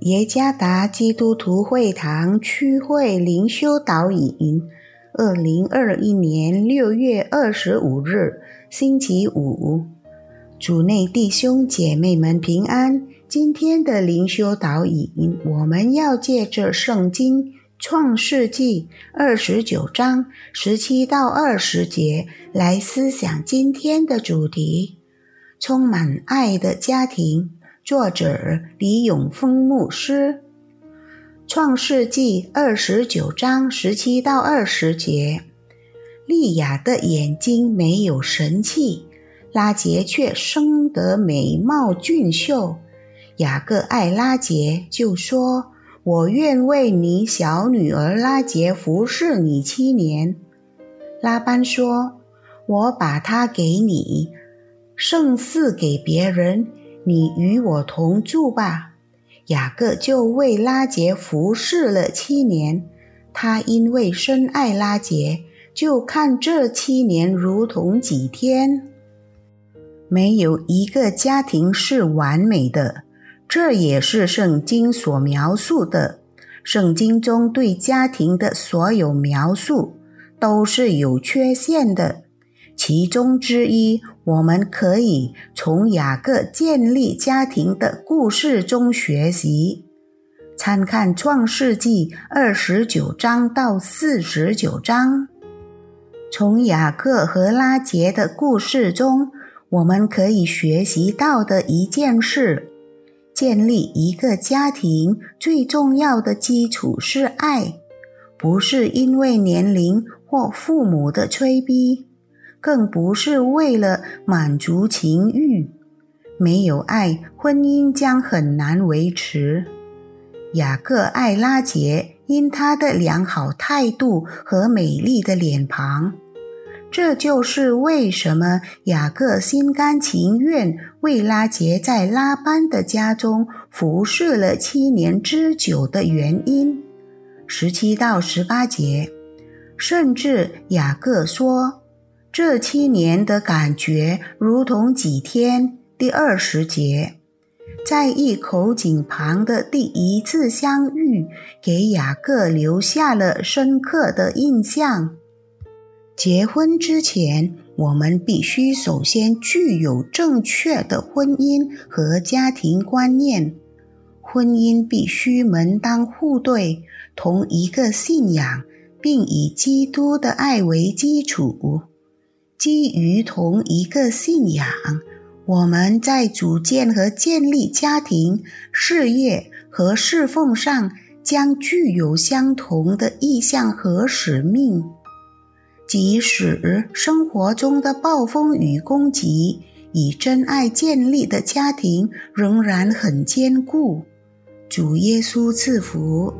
耶加达基督徒会堂区会灵修导引，二零二一年六月二十五日，星期五，主内弟兄姐妹们平安。今天的灵修导引，我们要借着圣经创世纪二十九章十七到二十节来思想今天的主题：充满爱的家庭。作者李永峰牧师，《创世纪》二十九章十七到二十节。利亚的眼睛没有神气，拉杰却生得美貌俊秀。雅各爱拉杰，就说：“我愿为你小女儿拉杰服侍你七年。”拉班说：“我把她给你，胜似给别人。”你与我同住吧。雅各就为拉杰服侍了七年。他因为深爱拉杰，就看这七年如同几天。没有一个家庭是完美的，这也是圣经所描述的。圣经中对家庭的所有描述都是有缺陷的。其中之一，我们可以从雅各建立家庭的故事中学习。参看《创世纪》二十九章到四十九章。从雅各和拉杰的故事中，我们可以学习到的一件事：建立一个家庭最重要的基础是爱，不是因为年龄或父母的催逼。更不是为了满足情欲，没有爱，婚姻将很难维持。雅各爱拉杰，因他的良好态度和美丽的脸庞，这就是为什么雅各心甘情愿为拉杰在拉班的家中服侍了七年之久的原因。十七到十八节，甚至雅各说。这七年的感觉如同几天。第二十节，在一口井旁的第一次相遇，给雅各留下了深刻的印象。结婚之前，我们必须首先具有正确的婚姻和家庭观念。婚姻必须门当户对，同一个信仰，并以基督的爱为基础。基于同一个信仰，我们在组建和建立家庭、事业和侍奉上将具有相同的意向和使命。即使生活中的暴风雨攻击，以真爱建立的家庭仍然很坚固。主耶稣赐福。